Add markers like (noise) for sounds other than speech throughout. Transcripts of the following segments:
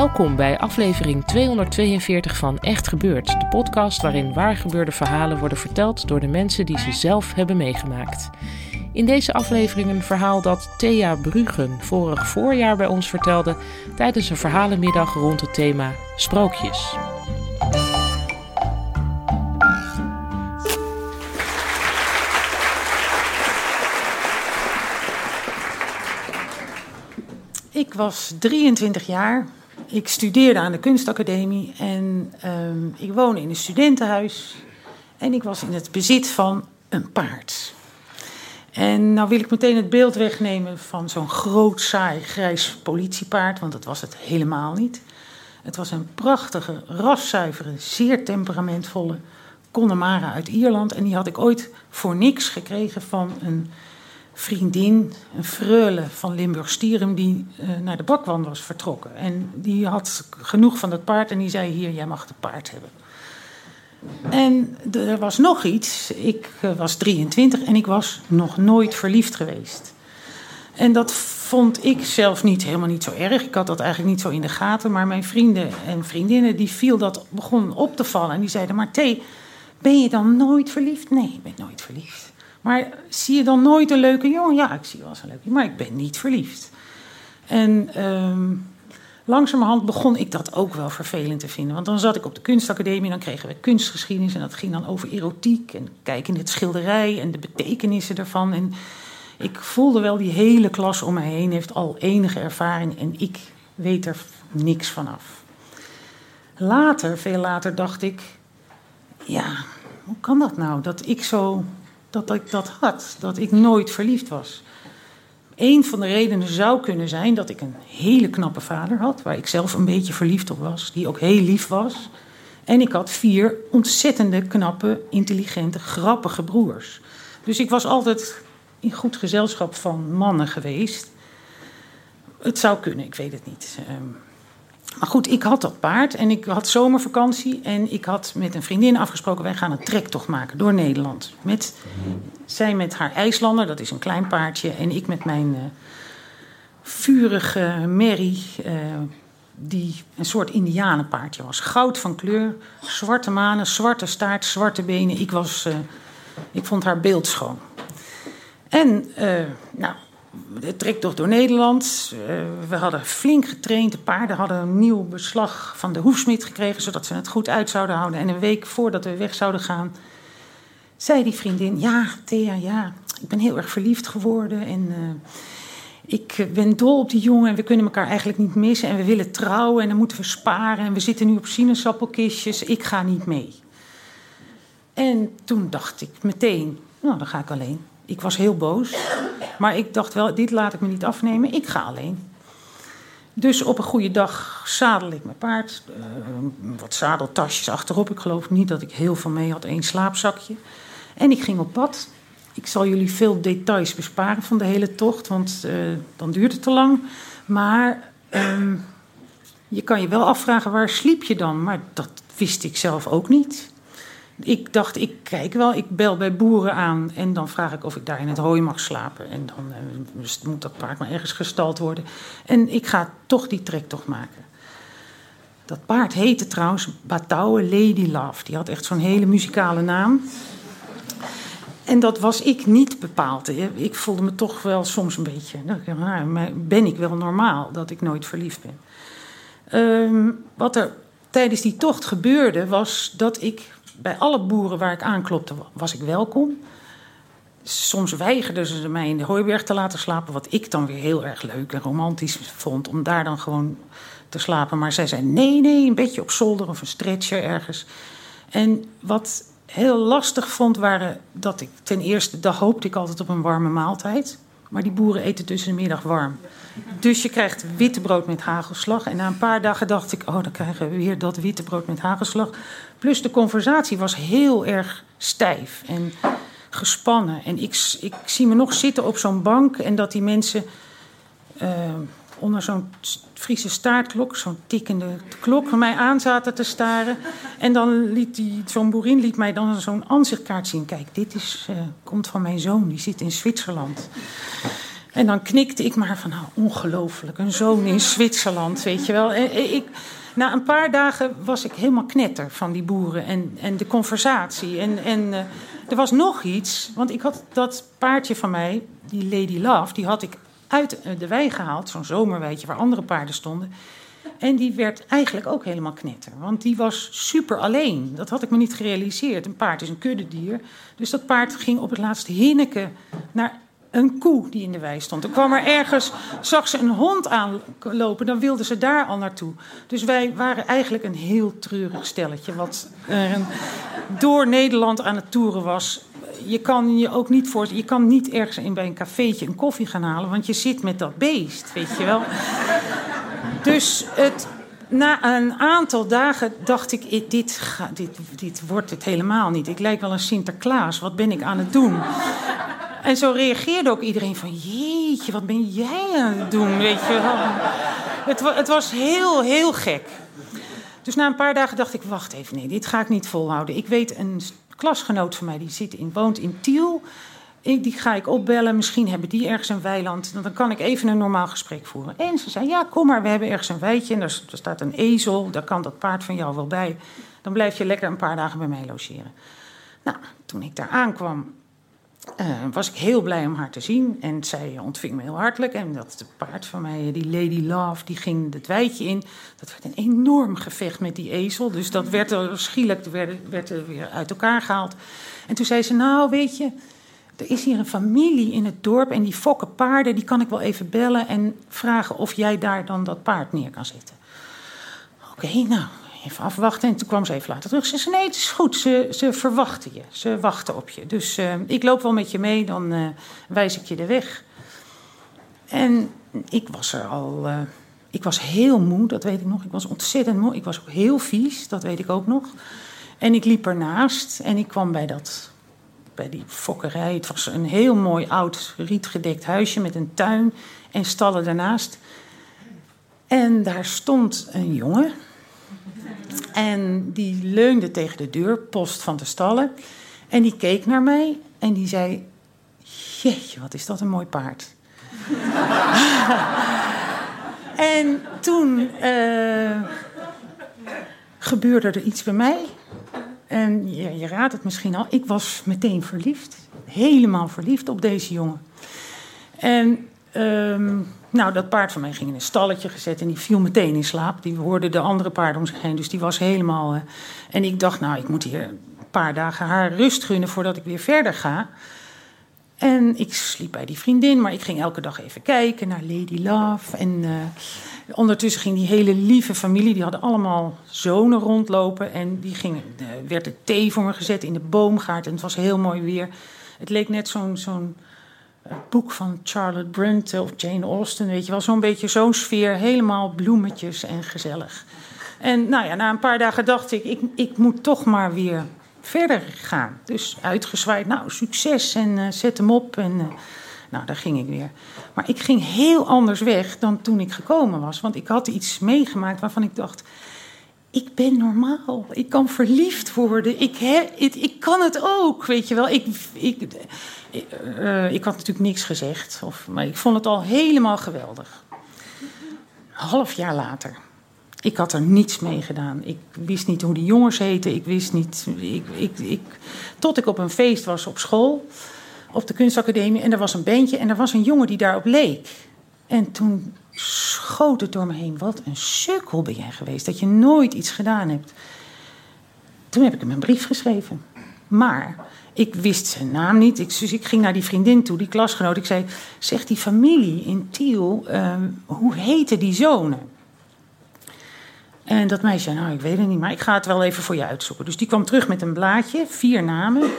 Welkom bij aflevering 242 van Echt Gebeurd, de podcast waarin waargebeurde verhalen worden verteld door de mensen die ze zelf hebben meegemaakt. In deze aflevering een verhaal dat Thea Bruggen vorig voorjaar bij ons vertelde tijdens een verhalenmiddag rond het thema sprookjes. Ik was 23 jaar. Ik studeerde aan de kunstacademie en ehm, ik woonde in een studentenhuis. En ik was in het bezit van een paard. En nou wil ik meteen het beeld wegnemen van zo'n groot, saai, grijs politiepaard, want dat was het helemaal niet. Het was een prachtige, raszuivere, zeer temperamentvolle Connemara uit Ierland. En die had ik ooit voor niks gekregen van een vriendin, een freule van Limburg-Stierum, die uh, naar de bakwand was vertrokken. En die had genoeg van dat paard en die zei: Hier, jij mag het paard hebben. En er was nog iets. Ik uh, was 23 en ik was nog nooit verliefd geweest. En dat vond ik zelf niet helemaal niet zo erg. Ik had dat eigenlijk niet zo in de gaten. Maar mijn vrienden en vriendinnen, die viel dat, begon op te vallen. En die zeiden, maar Thee, ben je dan nooit verliefd? Nee, ik ben nooit verliefd. Maar zie je dan nooit een leuke jongen? Ja, ik zie wel eens een leuke maar ik ben niet verliefd. En um, langzamerhand begon ik dat ook wel vervelend te vinden. Want dan zat ik op de kunstacademie dan kregen we kunstgeschiedenis... en dat ging dan over erotiek en kijken in het schilderij en de betekenissen ervan. En ik voelde wel, die hele klas om mij heen heeft al enige ervaring... en ik weet er niks vanaf. Later, veel later, dacht ik... ja, hoe kan dat nou, dat ik zo dat ik dat had, dat ik nooit verliefd was. Een van de redenen zou kunnen zijn dat ik een hele knappe vader had, waar ik zelf een beetje verliefd op was, die ook heel lief was. En ik had vier ontzettende, knappe, intelligente, grappige broers. Dus ik was altijd in goed gezelschap van mannen geweest. Het zou kunnen, ik weet het niet. Maar goed, ik had dat paard en ik had zomervakantie. En ik had met een vriendin afgesproken: wij gaan een trektocht maken door Nederland. Met, zij met haar IJslander, dat is een klein paardje. En ik met mijn uh, vurige merrie, uh, die een soort indianenpaardje was. Goud van kleur, zwarte manen, zwarte staart, zwarte benen. Ik, was, uh, ik vond haar beeldschoon. En, nou de trektocht door Nederland. Uh, we hadden flink getraind. De paarden hadden een nieuw beslag van de hoefsmid gekregen, zodat ze het goed uit zouden houden. En een week voordat we weg zouden gaan, zei die vriendin: Ja, Thea, ja, ik ben heel erg verliefd geworden. En uh, ik ben dol op die jongen en we kunnen elkaar eigenlijk niet missen. En we willen trouwen en dan moeten we sparen. En we zitten nu op sinaasappelkistjes. Ik ga niet mee. En toen dacht ik meteen: Nou, dan ga ik alleen. Ik was heel boos. Maar ik dacht wel, dit laat ik me niet afnemen. Ik ga alleen. Dus op een goede dag zadel ik mijn paard. Uh, wat zadeltasjes achterop. Ik geloof niet dat ik heel veel mee had. één slaapzakje. En ik ging op pad. Ik zal jullie veel details besparen van de hele tocht. Want uh, dan duurt het te lang. Maar um, je kan je wel afvragen, waar sliep je dan? Maar dat wist ik zelf ook niet ik dacht, ik kijk wel, ik bel bij boeren aan en dan vraag ik of ik daar in het hooi mag slapen. En dan uh, moet dat paard maar ergens gestald worden. En ik ga toch die trektocht maken. Dat paard heette trouwens Batouwe Lady Love. Die had echt zo'n hele muzikale naam. En dat was ik niet bepaald. Ik voelde me toch wel soms een beetje. Nou, ben ik wel normaal dat ik nooit verliefd ben? Um, wat er tijdens die tocht gebeurde, was dat ik bij alle boeren waar ik aanklopte, was ik welkom. Soms weigerden ze mij in de hooiberg te laten slapen, wat ik dan weer heel erg leuk en romantisch vond, om daar dan gewoon te slapen. Maar zij zei: nee, nee, een beetje op zolder of een stretcher ergens. En wat heel lastig vond, waren dat ik ten eerste, daar hoopte ik altijd op een warme maaltijd. Maar die boeren eten tussen de middag warm. Dus je krijgt witte brood met hagelslag. En na een paar dagen dacht ik, oh, dan krijgen we weer dat witte brood met hagelslag. Plus de conversatie was heel erg stijf en gespannen. En ik, ik zie me nog zitten op zo'n bank en dat die mensen uh, onder zo'n Friese staartklok, zo'n tikkende klok, mij aan zaten te staren. En dan liet zo'n boerin liet mij dan zo'n aanzichtkaart zien. Kijk, dit is, uh, komt van mijn zoon, die zit in Zwitserland. En dan knikte ik maar van, nou, ongelooflijk, een zoon in Zwitserland, weet je wel. En, ik, na een paar dagen was ik helemaal knetter van die boeren en, en de conversatie. En, en uh, er was nog iets, want ik had dat paardje van mij, die Lady Love, die had ik uit de wei gehaald, zo'n zomerweidje waar andere paarden stonden. En die werd eigenlijk ook helemaal knetter. Want die was super alleen. Dat had ik me niet gerealiseerd. Een paard is een kuddedier. Dus dat paard ging op het laatst hinneken naar een koe die in de wei stond. Er kwam er ergens, zag ze een hond aanlopen, dan wilden ze daar al naartoe. Dus wij waren eigenlijk een heel treurig stelletje, wat door Nederland aan het toeren was. Je kan je ook niet voor, je kan niet ergens in bij een cafeetje een koffie gaan halen, want je zit met dat beest, weet je wel. Dus het, na een aantal dagen dacht ik, dit, dit, dit wordt het helemaal niet. Ik lijk wel een Sinterklaas, wat ben ik aan het doen? En zo reageerde ook iedereen van... jeetje, wat ben jij aan het doen, weet je wel. Het, het was heel, heel gek. Dus na een paar dagen dacht ik, wacht even, nee, dit ga ik niet volhouden. Ik weet een klasgenoot van mij, die zit in, woont in Tiel. Die ga ik opbellen, misschien hebben die ergens een weiland. Dan kan ik even een normaal gesprek voeren. En ze zei, ja, kom maar, we hebben ergens een weidje... en er staat een ezel, daar kan dat paard van jou wel bij. Dan blijf je lekker een paar dagen bij mij logeren. Nou, toen ik daar aankwam, uh, was ik heel blij om haar te zien. En zij ontving me heel hartelijk. En dat paard van mij, die Lady Love, die ging het weidje in. Dat werd een enorm gevecht met die ezel. Dus dat werd er schielijk werd, werd er weer uit elkaar gehaald. En toen zei ze, nou weet je, er is hier een familie in het dorp... en die fokken paarden, die kan ik wel even bellen... en vragen of jij daar dan dat paard neer kan zetten. Oké, nou, even afwachten. En toen kwam ze even later terug. Ze zei, nee, het is goed. Ze, ze verwachten je. Ze wachten op je. Dus uh, ik loop wel met je mee, dan uh, wijs ik je de weg. En ik was er al... Uh, ik was heel moe, dat weet ik nog. Ik was ontzettend moe. Ik was ook heel vies, dat weet ik ook nog. En ik liep ernaast en ik kwam bij dat... Bij die fokkerij. Het was een heel mooi oud rietgedekt huisje met een tuin en stallen daarnaast. En daar stond een jongen en die leunde tegen de deurpost van de stallen. En die keek naar mij en die zei: Jeetje, wat is dat een mooi paard. (laughs) en toen uh, gebeurde er iets bij mij. En je, je raadt het misschien al, ik was meteen verliefd. Helemaal verliefd op deze jongen. En um, nou, dat paard van mij ging in een stalletje gezet en die viel meteen in slaap. Die hoorde de andere paarden om zich heen, dus die was helemaal. Uh, en ik dacht, nou, ik moet hier een paar dagen haar rust gunnen voordat ik weer verder ga. En ik sliep bij die vriendin, maar ik ging elke dag even kijken naar Lady Love. En uh, ondertussen ging die hele lieve familie, die hadden allemaal zonen rondlopen. En die gingen, uh, werd er thee voor me gezet in de boomgaard en het was heel mooi weer. Het leek net zo'n. zo'n het boek van Charlotte Bronte of Jane Austen, weet je wel, zo'n beetje zo'n sfeer, helemaal bloemetjes en gezellig. En nou ja, na een paar dagen dacht ik, ik, ik moet toch maar weer verder gaan. Dus uitgezwaaid, nou, succes en uh, zet hem op. En uh, nou, daar ging ik weer. Maar ik ging heel anders weg dan toen ik gekomen was. Want ik had iets meegemaakt waarvan ik dacht, ik ben normaal. Ik kan verliefd worden. Ik, he, ik, ik kan het ook, weet je wel. Ik, ik, uh, ik had natuurlijk niks gezegd, of, maar ik vond het al helemaal geweldig. Half jaar later. Ik had er niets mee gedaan. Ik wist niet hoe die jongens heten. Ik wist niet. Ik, ik, ik, tot ik op een feest was op school, op de kunstacademie. En er was een bandje en er was een jongen die daarop leek. En toen schoot het door me heen. Wat een sukkel ben jij geweest, dat je nooit iets gedaan hebt. Toen heb ik hem een brief geschreven. Maar ik wist zijn naam niet. Ik, dus ik ging naar die vriendin toe, die klasgenoot. Ik zei, zeg die familie in Tiel, uh, hoe heten die zonen? En dat meisje nou, ik weet het niet, maar ik ga het wel even voor je uitzoeken. Dus die kwam terug met een blaadje, vier namen. (laughs)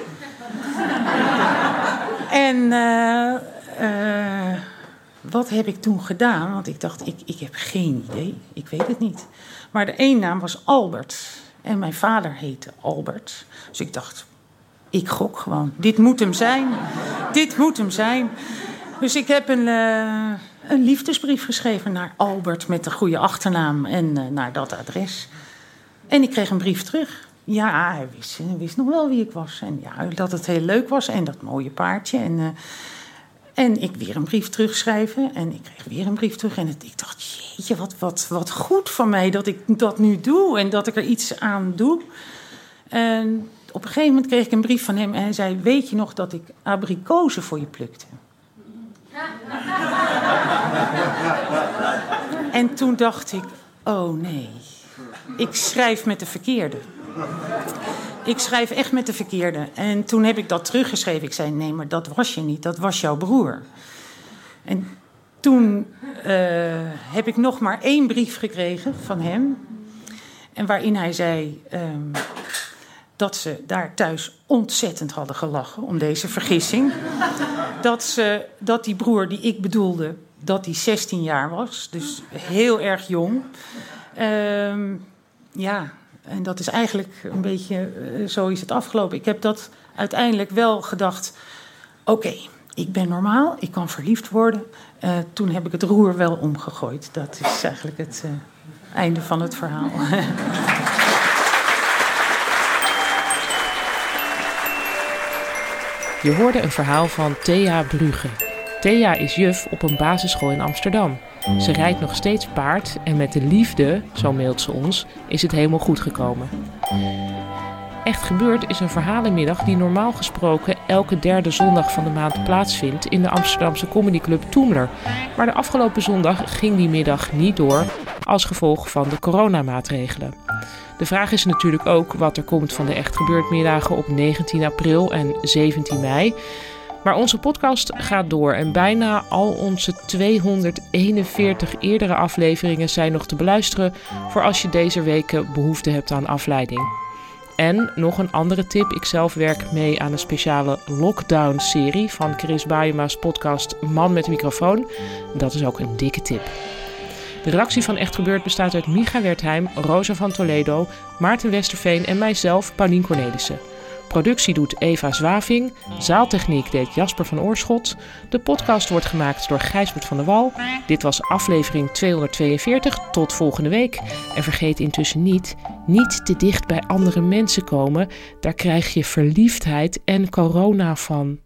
en uh, eh, wat heb ik toen gedaan? Want ik dacht, ik, ik heb geen idee. Ik weet het niet. Maar de één naam was Albert. En mijn vader heette Albert. Dus ik dacht, ik gok gewoon. Dit moet hem zijn. Dit moet hem zijn. Dus ik heb een, uh, een liefdesbrief geschreven naar Albert met de goede achternaam en uh, naar dat adres. En ik kreeg een brief terug. Ja, hij wist, hij wist nog wel wie ik was. En ja, dat het heel leuk was en dat mooie paardje. En, uh, en ik weer een brief terugschrijven. En ik kreeg weer een brief terug. En het, ik dacht, jeetje, wat, wat, wat goed van mij dat ik dat nu doe. En dat ik er iets aan doe. En op een gegeven moment kreeg ik een brief van hem. En hij zei, weet je nog dat ik abrikozen voor je plukte? (laughs) En toen dacht ik, oh nee, ik schrijf met de verkeerde. Ik schrijf echt met de verkeerde. En toen heb ik dat teruggeschreven. Ik zei, nee, maar dat was je niet, dat was jouw broer. En toen uh, heb ik nog maar één brief gekregen van hem. En waarin hij zei um, dat ze daar thuis ontzettend hadden gelachen om deze vergissing. Dat, ze, dat die broer die ik bedoelde, dat hij 16 jaar was. Dus heel erg jong. Um, ja, en dat is eigenlijk een beetje, uh, zo is het afgelopen. Ik heb dat uiteindelijk wel gedacht, oké, ik ben normaal, ik kan verliefd worden. Uh, toen heb ik het roer wel omgegooid. Dat is eigenlijk het uh, einde van het verhaal. Je hoorde een verhaal van Thea Brugge. Thea is juf op een basisschool in Amsterdam. Ze rijdt nog steeds paard en met de liefde, zo mailt ze ons, is het helemaal goed gekomen. Echt Gebeurd is een verhalenmiddag die normaal gesproken elke derde zondag van de maand plaatsvindt in de Amsterdamse comedyclub Toemler. Maar de afgelopen zondag ging die middag niet door als gevolg van de coronamaatregelen. De vraag is natuurlijk ook wat er komt van de Echt Gebeurd middagen op 19 april en 17 mei. Maar onze podcast gaat door en bijna al onze 241 eerdere afleveringen zijn nog te beluisteren voor als je deze weken behoefte hebt aan afleiding. En nog een andere tip: ik zelf werk mee aan een speciale lockdown-serie van Chris Baiema's podcast Man met microfoon. Dat is ook een dikke tip. De redactie van Echt Gebeurd bestaat uit Micha Wertheim, Rosa van Toledo, Maarten Westerveen en mijzelf, Paulien Cornelissen. Productie doet Eva Zwaving. Zaaltechniek deed Jasper van Oorschot. De podcast wordt gemaakt door Gijsbert van der Wal. Dit was aflevering 242. Tot volgende week. En vergeet intussen niet, niet te dicht bij andere mensen komen. Daar krijg je verliefdheid en corona van.